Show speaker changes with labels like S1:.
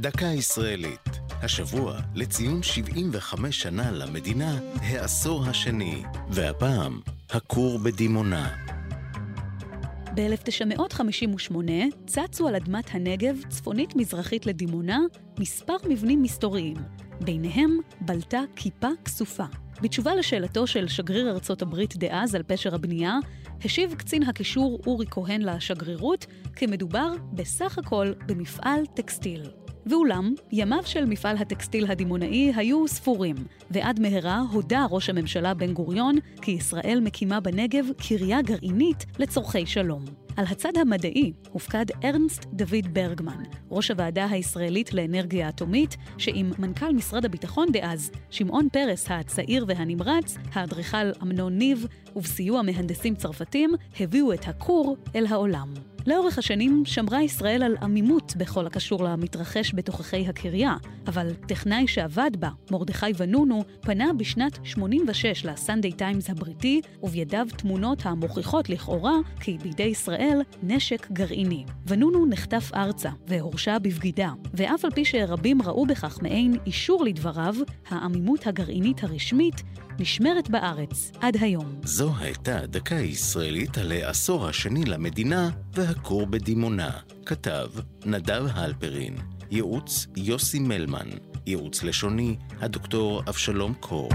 S1: דקה ישראלית. השבוע, לציון 75 שנה למדינה, העשור השני, והפעם, הכור בדימונה.
S2: ב-1958 צצו על אדמת הנגב, צפונית-מזרחית לדימונה, מספר מבנים מסתוריים. ביניהם בלטה כיפה כסופה. בתשובה לשאלתו של שגריר ארצות הברית דאז על פשר הבנייה, השיב קצין הקישור אורי כהן לשגרירות כי מדובר בסך הכל במפעל טקסטיל. ואולם, ימיו של מפעל הטקסטיל הדימונאי היו ספורים, ועד מהרה הודה ראש הממשלה בן גוריון כי ישראל מקימה בנגב קריה גרעינית לצורכי שלום. על הצד המדעי הופקד ארנסט דוד ברגמן, ראש הוועדה הישראלית לאנרגיה אטומית, שעם מנכ"ל משרד הביטחון דאז, שמעון פרס הצעיר והנמרץ, האדריכל אמנון ניב, ובסיוע מהנדסים צרפתים, הביאו את הכור אל העולם. לאורך השנים שמרה ישראל על עמימות בכל הקשור למתרחש בתוככי הקריה, אבל טכנאי שעבד בה, מרדכי ונונו, פנה בשנת 86 לסנדיי טיימס הבריטי, ובידיו תמונות המוכיחות לכאורה כי בידי ישראל נשק גרעיני. ונונו נחטף ארצה והורשע בבגידה, ואף על פי שרבים ראו בכך מעין אישור לדבריו, העמימות הגרעינית הרשמית נשמרת בארץ עד היום.
S1: זו הייתה דקה ישראלית על העשור השני למדינה והכור בדימונה. כתב נדב הלפרין, ייעוץ יוסי מלמן, ייעוץ לשוני הדוקטור אבשלום קור.